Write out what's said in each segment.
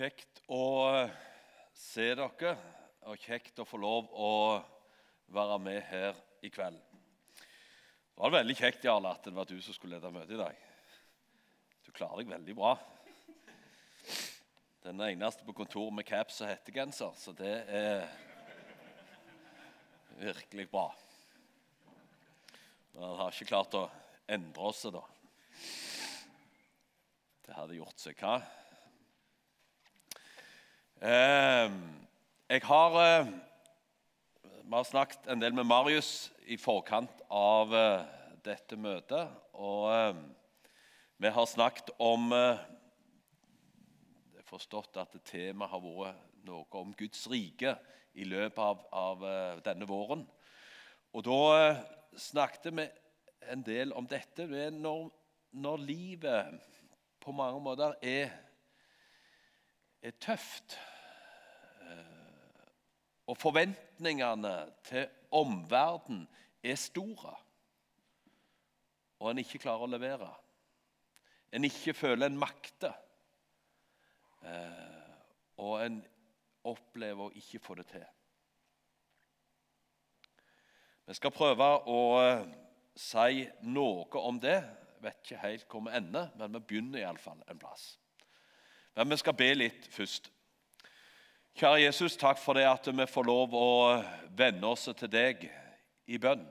Kjekt å se dere, og kjekt å få lov å være med her i kveld. Det var veldig kjekt Jarle, at det var du som skulle lede møtet i dag. Du klarer deg veldig bra. Den eneste på kontoret med caps og hettegenser, så det er virkelig bra. Men han har ikke klart å endre oss, da. Det hadde gjort seg. Hva? Ehm, jeg har eh, Vi har snakket en del med Marius i forkant av eh, dette møtet. Og eh, vi har snakket om Jeg har forstått at temaet har vært noe om Guds rike i løpet av, av denne våren. Og da snakket vi en del om dette når, når livet på mange måter er, er tøft og forventningene til omverdenen er store, og en ikke klarer å levere, en ikke føler en makter, eh, og en opplever å ikke få det til. Vi skal prøve å eh, si noe om det. Jeg vet ikke helt hvor vi ender, men vi begynner iallfall en plass. Men vi skal be litt først. Kjære Jesus, takk for det at vi får lov å venne oss til deg i bønn.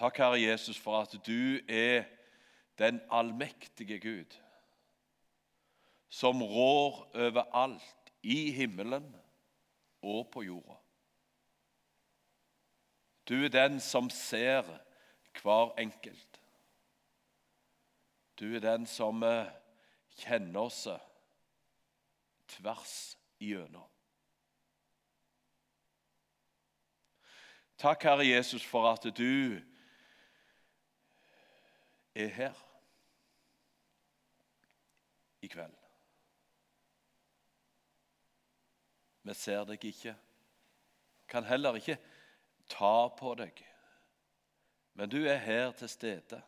Takk, Herre Jesus, for at du er den allmektige Gud, som rår over alt i himmelen og på jorda. Du er den som ser hver enkelt. Du er den som eh, kjenner oss tvers igjennom. Takk, Herre Jesus, for at du er her i kveld. Vi ser deg ikke, kan heller ikke ta på deg. Men du er her til stede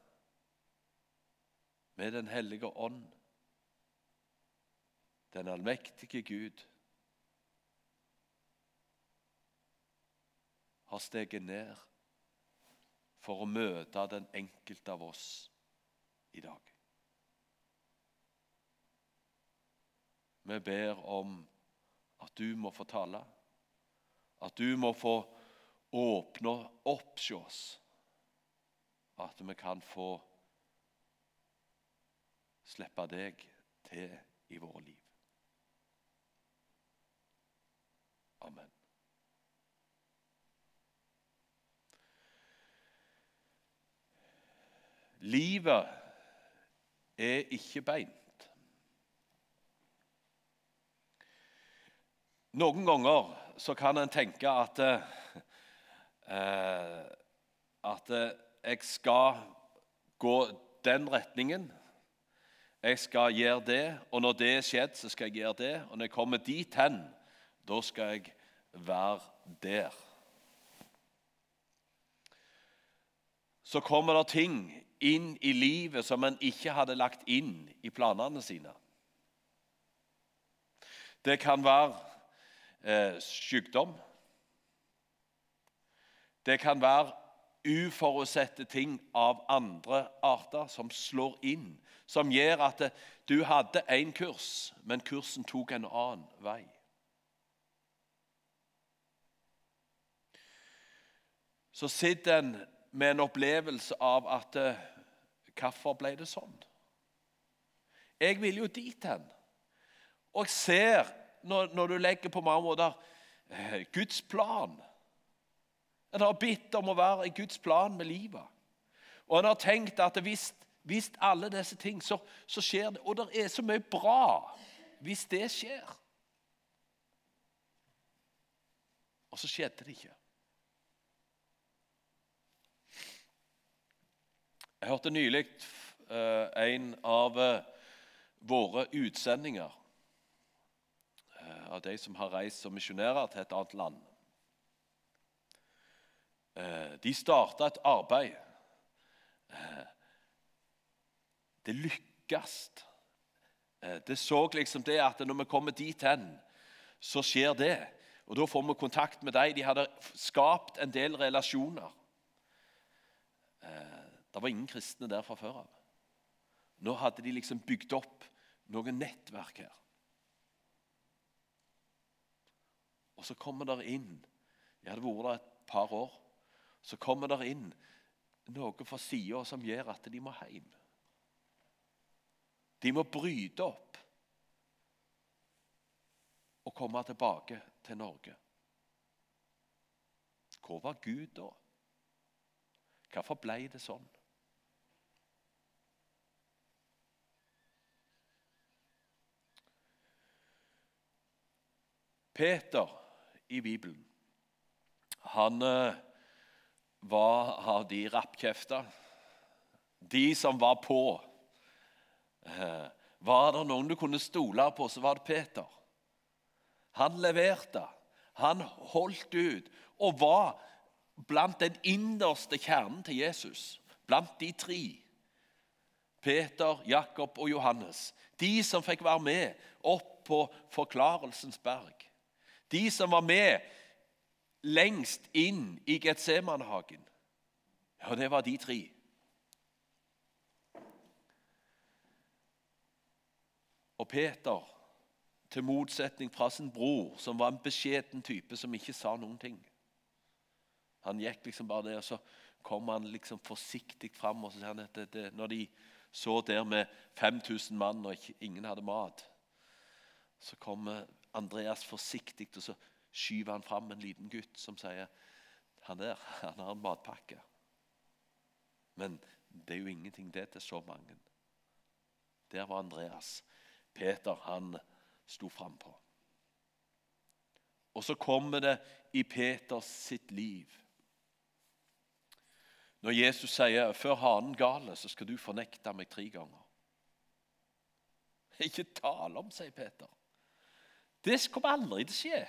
med Den hellige ånd den allmektige Gud, har steget ned for å møte den enkelte av oss i dag. Vi ber om at du må få tale, at du må få åpne opp hos oss, at vi kan få slippe deg til i våre liv. Livet er ikke beint. Noen ganger så kan en tenke at eh, at jeg skal gå den retningen. Jeg skal gjøre det, og når det er skjedd, så skal jeg gjøre det. Og når jeg kommer dit hen, da skal jeg være der. Så kommer det ting inn i livet som en ikke hadde lagt inn i planene sine. Det kan være eh, sykdom. Det kan være uforutsette ting av andre arter som slår inn, som gjør at du hadde én kurs, men kursen tok en annen vei. så sitter en med en opplevelse av at eh, Hvorfor ble det sånn? Jeg vil jo dit hen. Og jeg ser, når, når du legger på mange måter eh, Guds plan En har bedt om å være i Guds plan med livet. Og en har tenkt at hvis, hvis alle disse ting, så, så skjer det. Og det er så mye bra hvis det skjer. Og så skjedde det ikke. Jeg hørte nylig uh, en av uh, våre utsendinger uh, av de som har reist som misjonærer til et annet land. de starta et arbeid. det lykkes Eh, det så liksom det at når vi kommer dit hen, så skjer det. Og Da får vi kontakt med dem. De hadde skapt en del relasjoner. Det var ingen kristne der fra før av. Nå hadde de liksom bygd opp noe nettverk her. Og så kommer der inn Jeg hadde vært der et par år. Så kommer der inn noe fra sida som gjør at de må hjem. De må bryte opp og komme tilbake til Norge. Hvor var Gud da? Hvorfor ble det sånn? Peter i Bibelen, han eh, var av de rappkjefta. De som var på. Eh, var det noen du kunne stole på, så var det Peter. Han leverte. Han holdt ut og var blant den innerste kjernen til Jesus. Blant de tre. Peter, Jakob og Johannes. De som fikk være med opp på Forklarelsens berg. De som var med lengst inn i Getsemanehagen. Ja, det var de tre. Og Peter til motsetning fra sin bror, som var en beskjeden type som ikke sa noen ting. Han gikk liksom bare der, så kom han liksom forsiktig fram. og så han at det, det, Når de så der med 5000 mann og ingen hadde mat, så kommer Andreas forsiktig og så skyver han fram en liten gutt som sier han der, han har en matpakke. Men det er jo ingenting det til så mange. Der var Andreas. Peter han sto frampå. Og så kommer det i Peters sitt liv. Når Jesus sier 'før hanen gale, så skal du fornekte meg tre ganger'. Ikke tale om, sier Peter. Det kommer aldri til å skje.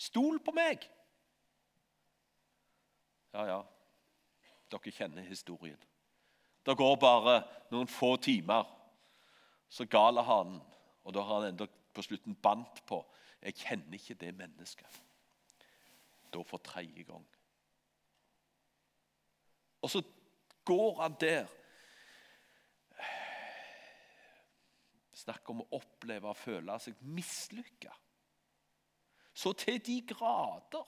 Stol på meg. Ja, ja, dere kjenner historien. Det går bare noen få timer, så galer hanen. Og da har han enda på slutten bandt på 'Jeg kjenner ikke det mennesket'. Da for tredje gang. Og så går han der. Snakk om å oppleve og føle seg mislykka. Så til de grader.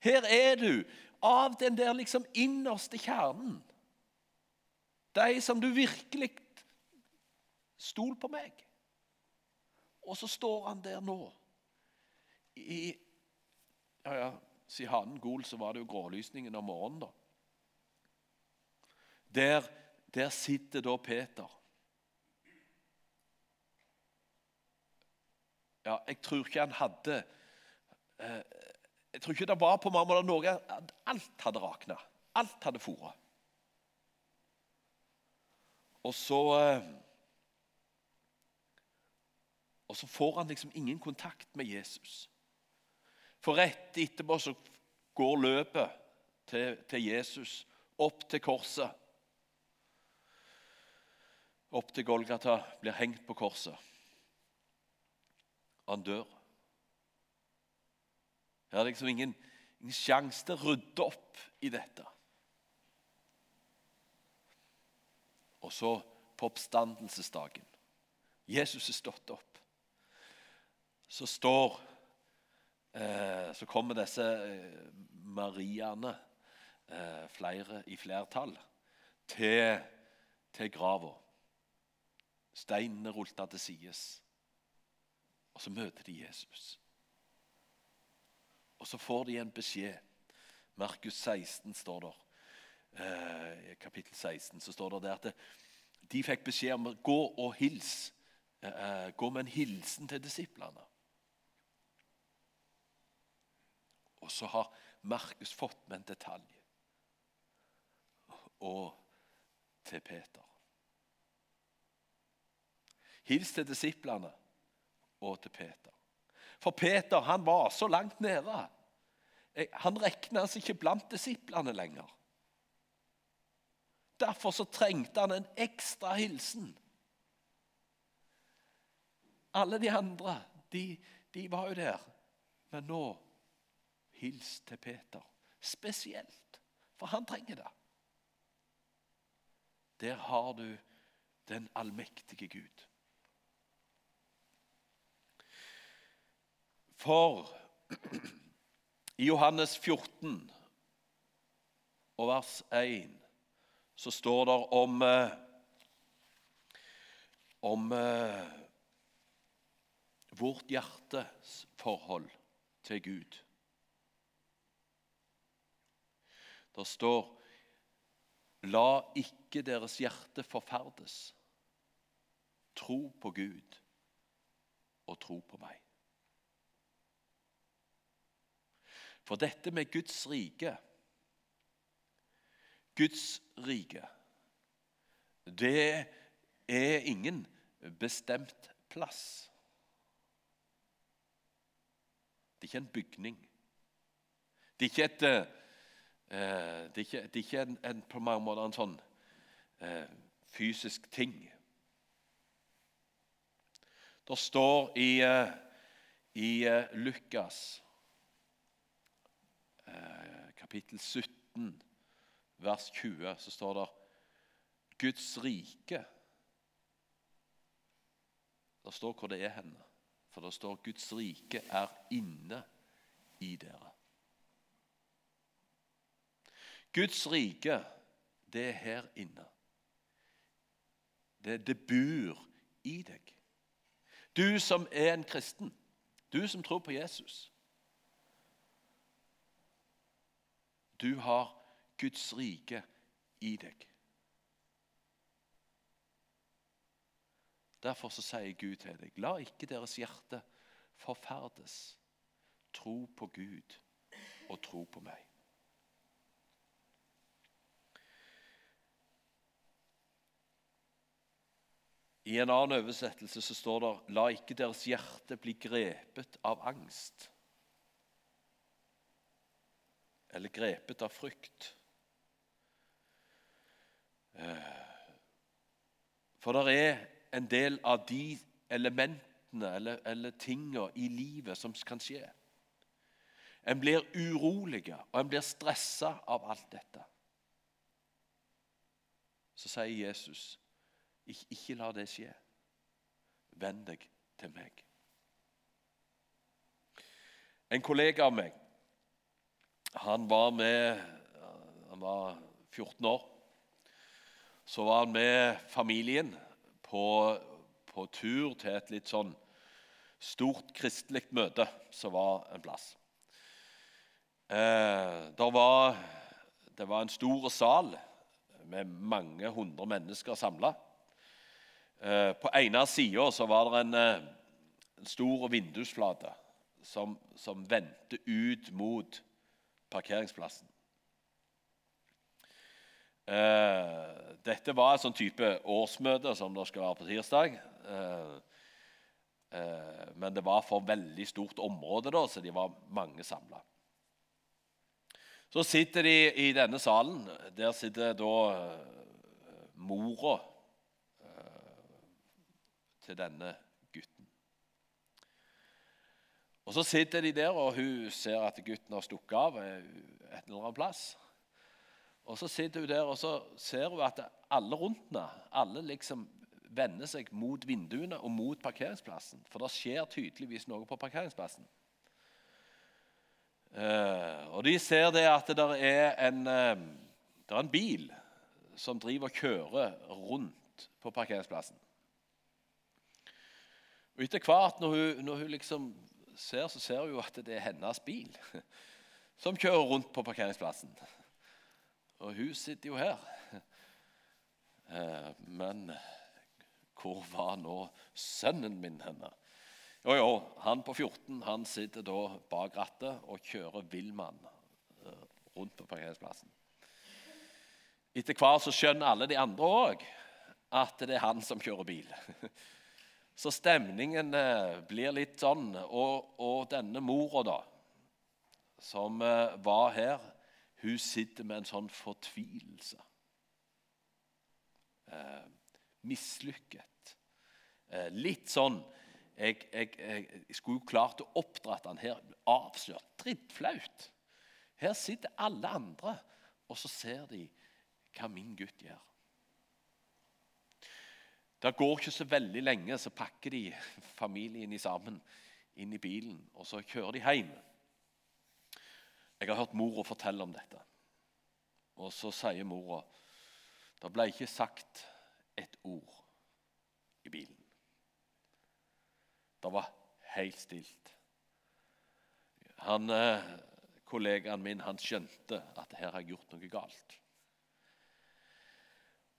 Her er du av den der liksom innerste kjernen. De som du virkelig Stol på meg. Og så står han der nå i Ja, ja, sier hanen gol, så var det jo grålysningen om morgenen, da. Der, der sitter da Peter. Ja, jeg tror ikke han hadde eh, Jeg tror ikke det var på mamma noe Alt hadde rakna. Alt hadde fora. Og så eh, Og så får han liksom ingen kontakt med Jesus. For rett etterpå så går løpet til, til Jesus opp til korset. Opp til Golgata, blir hengt på korset. Han dør. Her er liksom ingen, ingen sjanse til å rydde opp i dette. Og så på oppstandelsesdagen. Jesus er stått opp. Så står eh, Så kommer disse eh, Mariaene, eh, flere i flertall, til, til grava. Steinene rulta til sides. Og så møter de Jesus. Og så får de en beskjed. Markus 16 står der. Eh, kapittel 16 så står det at de fikk beskjed om å gå og hils. Eh, gå med en hilsen til disiplene. Og så har Markus fått med en detalj. Og til Peter. Hils til disiplene og til Peter. For Peter han var så langt nede. Han regnes ikke blant disiplene lenger. Derfor så trengte han en ekstra hilsen. Alle de andre, de, de var jo der. Men nå hils til Peter. Spesielt, for han trenger det. Der har du den allmektige Gud. For i Johannes 14 og vers 1 så står det om, eh, om eh, vårt hjertes forhold til Gud. Det står La ikke deres hjerte forferdes. Tro på Gud og tro på meg. For dette med Guds rike Guds rike, det er ingen bestemt plass. Det er ikke en bygning. Det er ikke, et, uh, det er ikke, det er ikke en, en, på mange måter en sånn uh, fysisk ting. Det står i, uh, i Lukas kapittel 17 vers 20, så står det Guds rike. Det står hvor det er henne. For det står Guds rike er inne i dere. Guds rike, det er her inne. Det, det bor i deg. Du som er en kristen, du som tror på Jesus. Du har Guds rike i deg. Derfor så sier Gud til deg, la ikke deres hjerte forferdes. Tro på Gud og tro på meg. I en annen oversettelse så står det La ikke deres hjerte bli grepet av angst eller grepet av frykt. Eh, for det er en del av de elementene eller, eller tingene i livet som kan skje. En blir urolig og en blir stressa av alt dette. Så sier Jesus, ikke la det skje. Venn deg til meg. En kollega av meg han var med Han var 14 år så var han med familien på, på tur til et litt sånn stort kristelig møte som var en plass. Eh, var, det var en stor sal med mange hundre mennesker samla. Eh, på ene sida var det en, eh, en stor vindusflate som, som vendte ut mot parkeringsplassen. Uh, dette var et sånn type årsmøte som det skal være på tirsdag. Uh, uh, men det var for veldig stort område, da, så de var mange samla. Så sitter de i denne salen. Der sitter da mora til denne gutten. Og Så sitter de der, og hun ser at gutten har stukket av et eller annet plass. Og Så sitter hun der og så ser hun at alle rundt henne alle liksom vender seg mot vinduene og mot parkeringsplassen. For det skjer tydeligvis noe på parkeringsplassen. Eh, og De ser det at det er en, eh, det er en bil som driver og kjører rundt på parkeringsplassen. Og Etter hvert, når hun, når hun liksom ser, så ser hun at det er hennes bil som kjører rundt på parkeringsplassen. Og hun sitter jo her. Eh, men hvor var nå sønnen min henne? Jo, jo, han på 14 han sitter da bak rattet og kjører villmann eh, rundt på parkeringsplassen. Etter hvert så skjønner alle de andre òg at det er han som kjører bil. Så stemningen eh, blir litt sånn. Og, og denne mora, da, som var her hun sitter med en sånn fortvilelse. Eh, mislykket. Eh, litt sånn jeg, jeg, jeg skulle jo klart å oppdratt han her. Avslørt. Drittflaut. Her sitter alle andre, og så ser de hva min gutt gjør. Det går ikke så veldig lenge, så pakker de familien sammen inn i bilen, og så kjører de hjem. Jeg har hørt mora fortelle om dette. Og så sier mora det ble ikke sagt et ord i bilen. Det var helt stilt. Han, eh, Kollegaen min han skjønte at her har jeg gjort noe galt.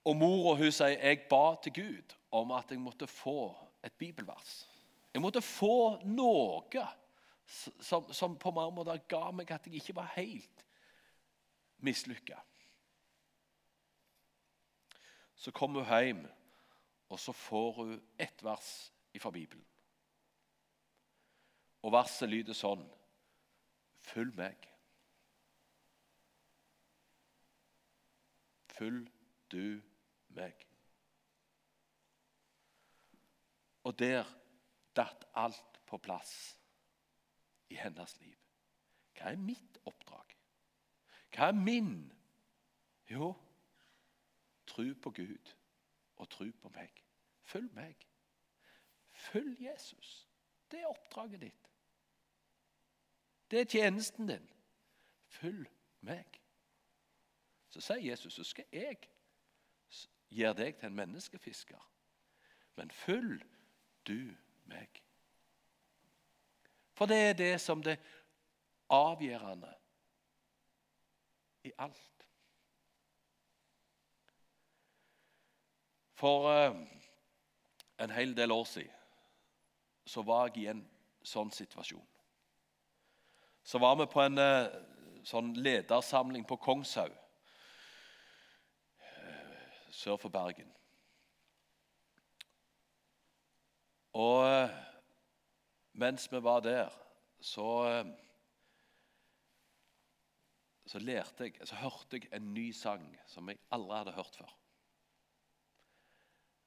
Og mora hun sier jeg ba til Gud om at jeg måtte få et bibelvers. Jeg måtte få noe som, som på mange måter ga meg at jeg ikke var helt mislykka. Så kommer hun hjem, og så får hun ett vers fra Bibelen. Og verset lyder sånn Følg meg. Følg du meg. Og der datt alt på plass i hennes liv. Hva er mitt oppdrag? Hva er min? Jo, tro på Gud og tro på meg. Følg meg. Følg Jesus. Det er oppdraget ditt. Det er tjenesten din. Følg meg. Så sier Jesus, så skal jeg gjøre deg til en menneskefisker. Men følg du meg. For det er det som det avgjørende i alt. For uh, en hel del år siden så var jeg i en sånn situasjon. Så var vi på en uh, sånn ledersamling på Kongshaug sør for Bergen. Og mens vi var der, så, så lærte jeg, så hørte jeg en ny sang som jeg aldri hadde hørt før.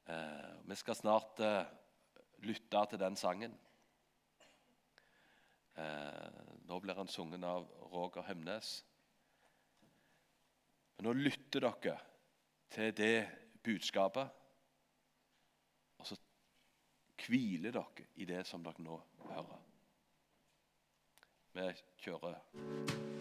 Eh, vi skal snart eh, lytte til den sangen. Eh, nå blir han sunget av Roger Hemnes. Men nå lytter dere til det budskapet. Og så hviler dere i det som dere nå hører. Vi kjører.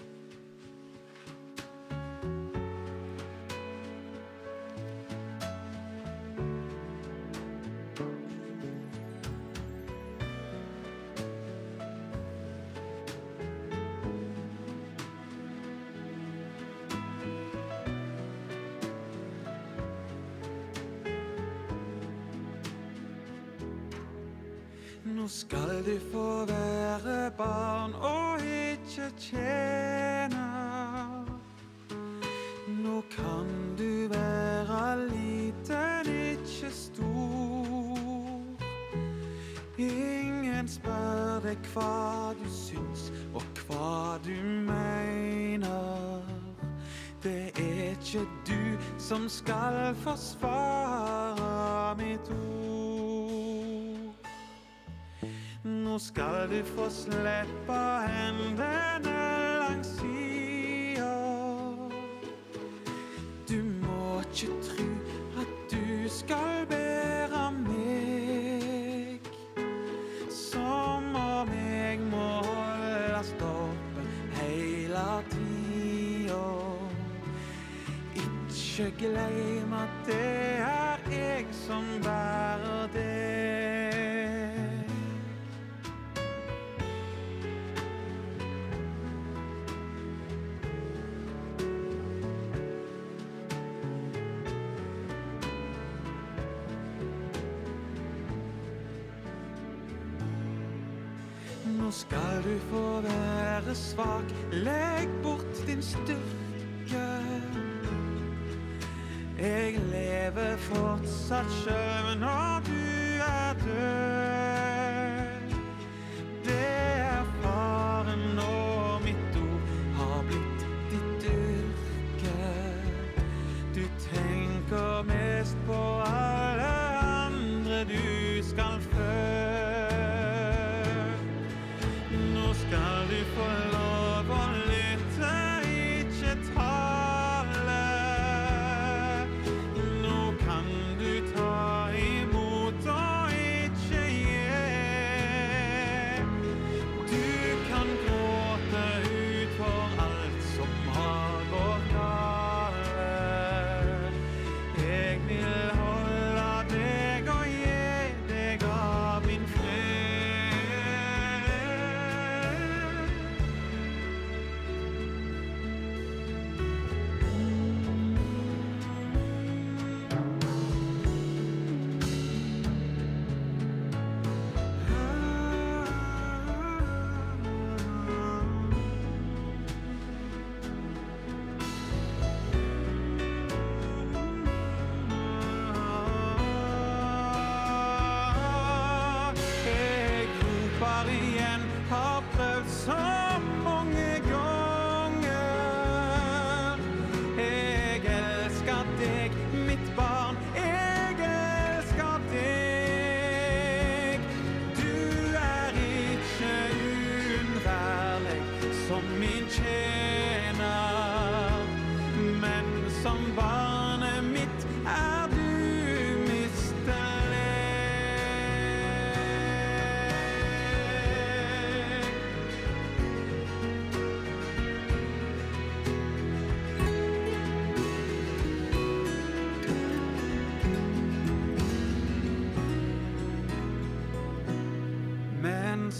Nå skal du få være barn og ikke tjene. Nå kan du være liten, ikke stor. Ingen spør deg hva du syns og hva du mener. Det er ikke du som skal forsvare du få slippe hendene langs sida. Du må ikke tru at du skal bære meg. Som om jeg må holdes oppe heile tida. Ikke glem at det er jeg som bærer deg. Skal du få være svak, legg bort din styrke. Jeg lever fortsatt sjøl men du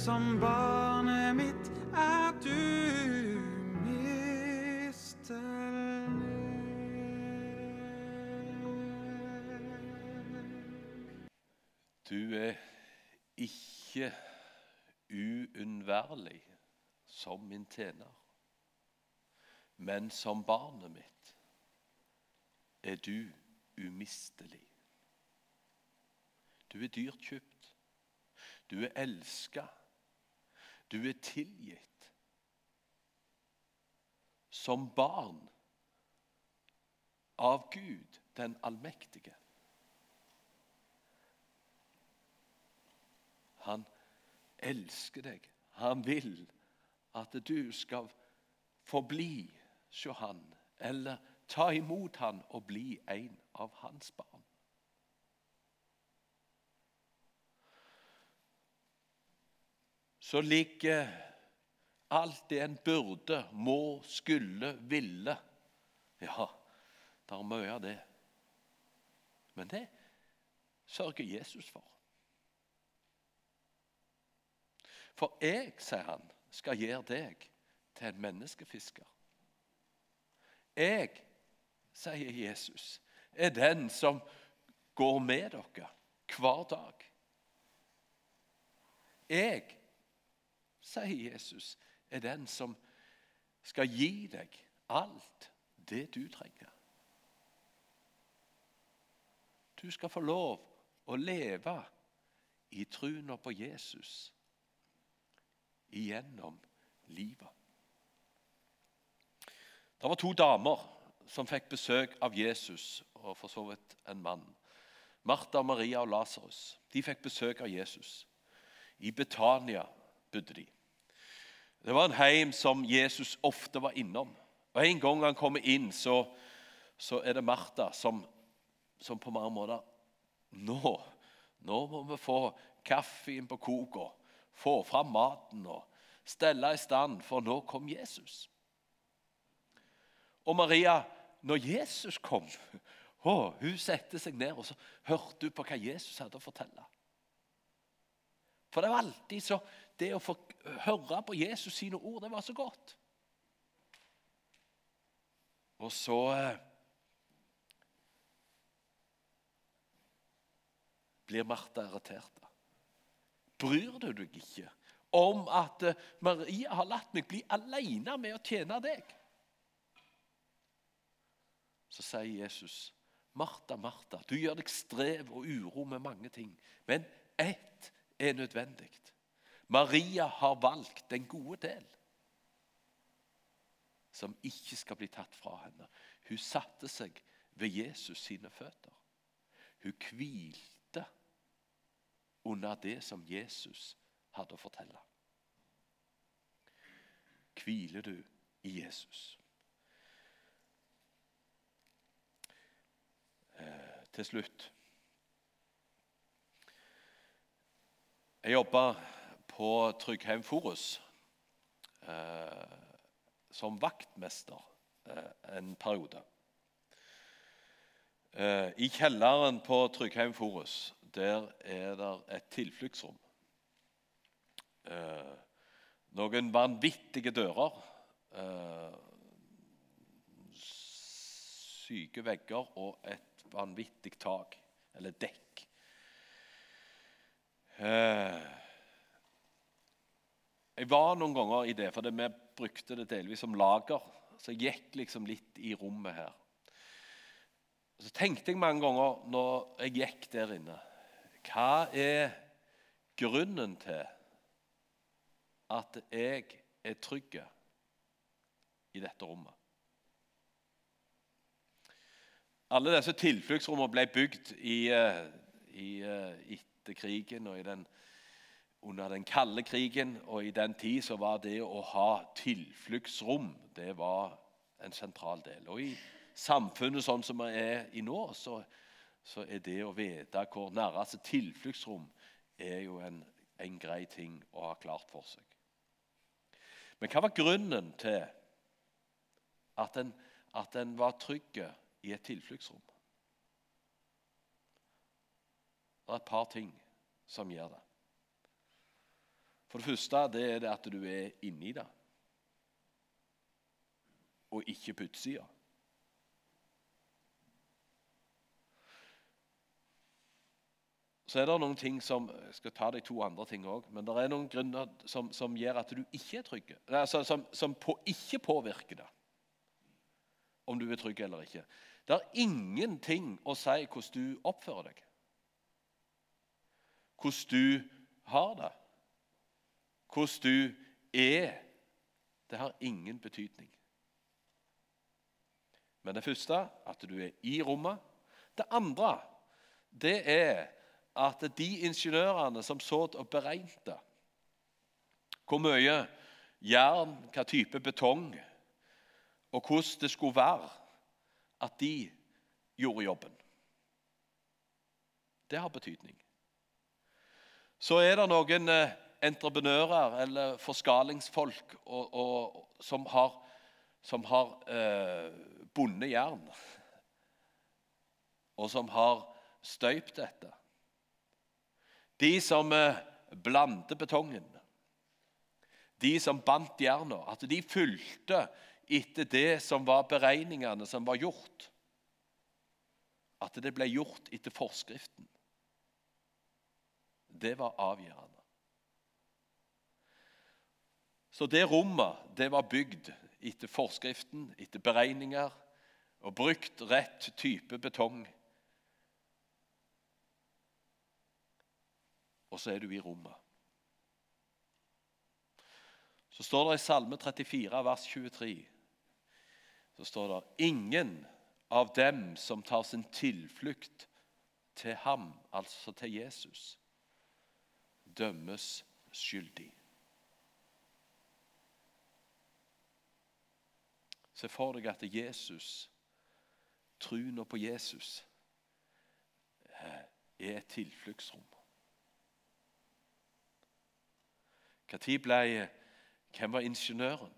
som barnet mitt er du mistenkelig. Du er ikke uunnværlig som min tjener, men som barnet mitt er du umistelig. Du er dyrt kjøpt. Du er elska. Du er tilgitt. Som barn av Gud den allmektige. Han elsker deg. Han vil at du skal forbli hos han, eller ta imot han og bli en av hans barn. Så ligger det en burde, må, skulle, ville Ja, det er mye av det. Men det sørger Jesus for. For jeg, sier han, skal gjøre deg til en menneskefisker. Jeg, sier Jesus, er den som går med dere hver dag. Jeg, sier Jesus, er den som skal gi deg alt det du trenger. Du skal få lov å leve i troen på Jesus igjennom livet. Det var to damer som fikk besøk av Jesus, og for så vidt en mann. Martha, Maria og Lasarus. De fikk besøk av Jesus. I Betania bodde de. Det var en heim som Jesus ofte var innom. Og En gang han kommer inn, så, så er det Martha som, som, på mange måter Nå, nå må vi få kaffen på koka, få fram maten og stelle i stand, for nå kom Jesus. Og Maria, når Jesus kom, å, hun satte seg ned og så hørte hun på hva Jesus hadde å fortelle. For det var alltid så Det å få høre på Jesus sine ord, det var så godt. Og så eh, blir Martha irritert. Bryr du deg ikke om at eh, Maria har latt meg bli alene med å tjene deg? Så sier Jesus, 'Martha, Martha, du gjør deg strev og uro med mange ting.' 'Men ett er nødvendig.' Maria har valgt den gode del, som ikke skal bli tatt fra henne. Hun satte seg ved Jesus sine føtter. Hun hvilte under det som Jesus hadde å fortelle. Hviler du i Jesus? Eh, til slutt Jeg jobba på Tryggheim Forus eh, som vaktmester eh, en periode. Eh, I kjelleren på Tryggheim Forus der er det et tilfluktsrom. Eh, noen vanvittige dører. Eh, syke vegger og et vanvittig tak, eller dekk. Eh, jeg var noen ganger i det, for vi brukte det delvis som lager. Så jeg gikk liksom litt i rommet her. Så tenkte jeg mange ganger når jeg gikk der inne Hva er grunnen til at jeg er trygg i dette rommet? Alle disse tilfluktsrommene ble bygd i, i, etter krigen og i den, under den kalde krigen. Og i den tid så var det å ha tilfluktsrom det var en sentral del. Og i samfunnet sånn som vi er i nå, så, så er det å vite hvor nærmeste tilfluktsrom er jo en, en grei ting å ha klart for seg. Men hva var grunnen til at en, at en var trygg i et tilfluktsrom? Det er et par ting som gjør det. For det første det er det at du er inni det, og ikke på utsida. Så er det noen ting som Jeg skal ta de to andre ting òg. Men det er noen grunner som, som gjør at du ikke er trygg. Altså, som, som på, ikke påvirker det. Om du er trygg eller ikke. Det er ingenting å si hvordan du oppfører deg. Hvordan du har det. Hvordan du er. Det har ingen betydning. Men det første at du er i rommet. Det andre det er at de ingeniørene som så og beregnet hvor mye jern, hva type betong og hvordan det skulle være, at de gjorde jobben. Det har betydning. Så er det noen eh, entreprenører eller forskalingsfolk og, og, som har, som har eh, bundet jern, og som har støypt dette. De som eh, blander betongen, de som bandt jerna, at de fulgte etter det som var beregningene som var gjort. At det ble gjort etter forskriften. Det var avgjørende. Så det rommet det var bygd etter forskriften, etter beregninger, og brukt rett type betong og så er du i rommet. Så står det i Salme 34, vers 23, så står det Ingen av dem som tar sin tilflukt til ham, altså til Jesus, dømmes skyldig. Se for deg at Jesus, troen på Jesus, eh, er et tilfluktsrom. Når ble Hvem var ingeniøren?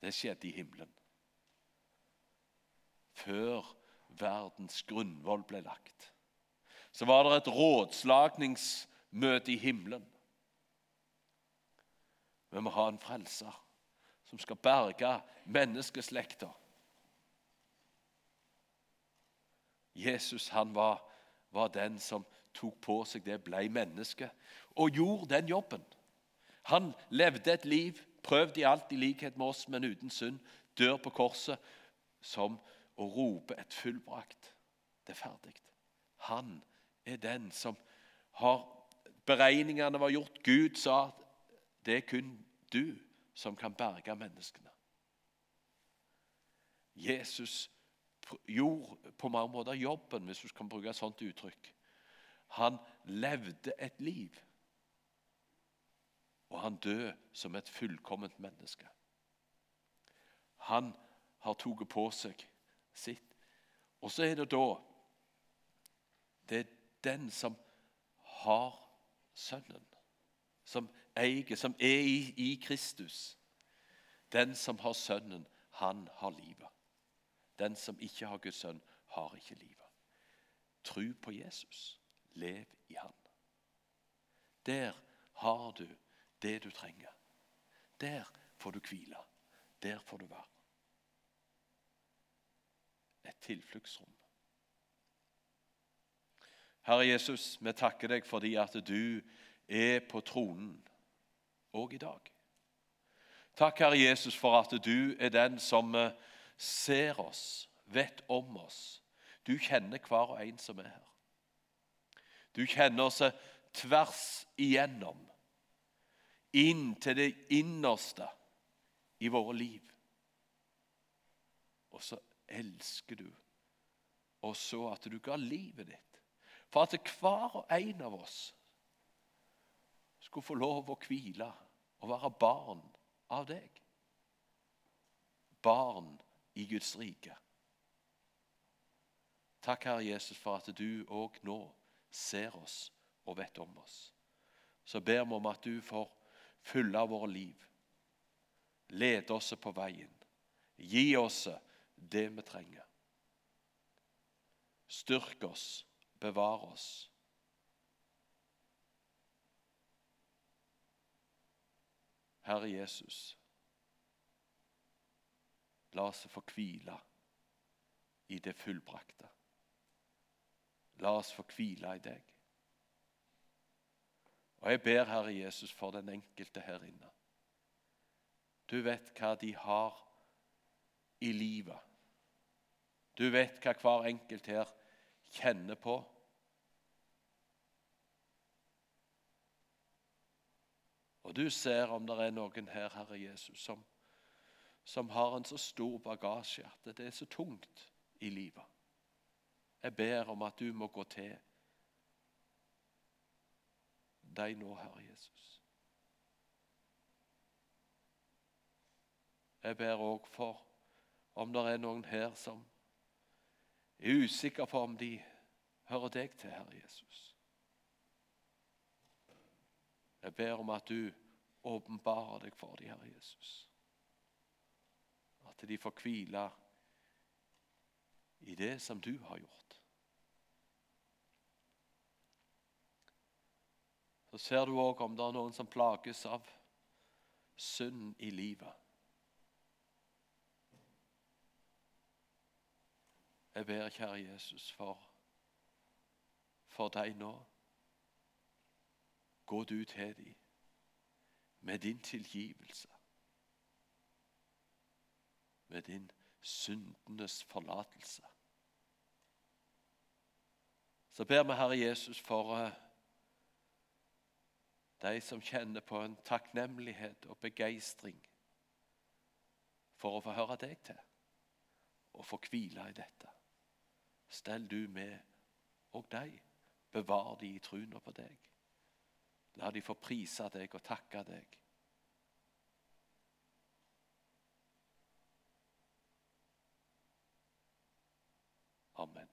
Det skjedde i himmelen. Før verdens grunnvoll ble lagt. Så var det et rådslagningsmøte i himmelen. Vi må ha en frelser som skal berge menneskeslekta. Jesus han var, var den som tok på seg det, ble menneske og gjorde den jobben. Han levde et liv, prøvde i alt i likhet med oss, men uten synd. Dør på korset som å rope et fullbrakt. Det er ferdig. Han er den som har Beregningene var gjort. Gud sa det er kun du som kan berge menneskene. Jesus gjorde på mange måter jobben, hvis du kan bruke et sånt uttrykk. Han levde et liv. Og han døde som et fullkomment menneske. Han har tatt på seg sitt. Og så er det da Det er den som har Sønnen, som eier, som er i, i Kristus. Den som har Sønnen, han har livet. Den som ikke har Guds sønn, har ikke livet. Tro på Jesus. Lev i Han. Der har du det du trenger. Der får du hvile. Der får du være. Et tilfluktsrom. Herre Jesus, vi takker deg fordi at du er på tronen òg i dag. Takk, Herre Jesus, for at du er den som eh, ser oss, vet om oss. Du kjenner hver og en som er her. Du kjenner oss tvers igjennom, inn til det innerste i våre liv. Og så elsker du, og så at du ga livet ditt for at hver og en av oss skulle få lov å hvile og være barn av deg. Barn i Guds rike. Takk, Herre Jesus, for at du òg nå ser oss og vet om oss. Så ber vi om at du får fylle våre liv. Lede oss på veien. Gi oss det vi trenger. Styrk oss, bevare oss. Herre Jesus, la oss få hvile i det fullbrakte. La oss få hvile i deg. Og jeg ber, Herre Jesus, for den enkelte her inne. Du vet hva de har i livet. Du vet hva hver enkelt her kjenner på. Og du ser om det er noen her, Herre Jesus, som, som har en så stor bagasje at det er så tungt i livet. Jeg ber om at du må gå til deg nå, Herre Jesus. Jeg ber òg for om det er noen her som er usikker på om de hører deg til, Herre Jesus. Jeg ber om at du åpenbarer deg for dem, Herre Jesus. At de får hvile i det som du har gjort. Så ser du òg om det er noen som plages av synd i livet. Jeg ber, kjære Jesus, for, for deg nå. Gå du til dem med din tilgivelse, med din syndenes forlatelse. Så ber vi Herre Jesus for uh, de som kjenner på en takknemlighet og begeistring for å få høre deg til og få hvile i dette. Stell du med og deg. Bevar de i truna på deg. La de få prise deg og takke deg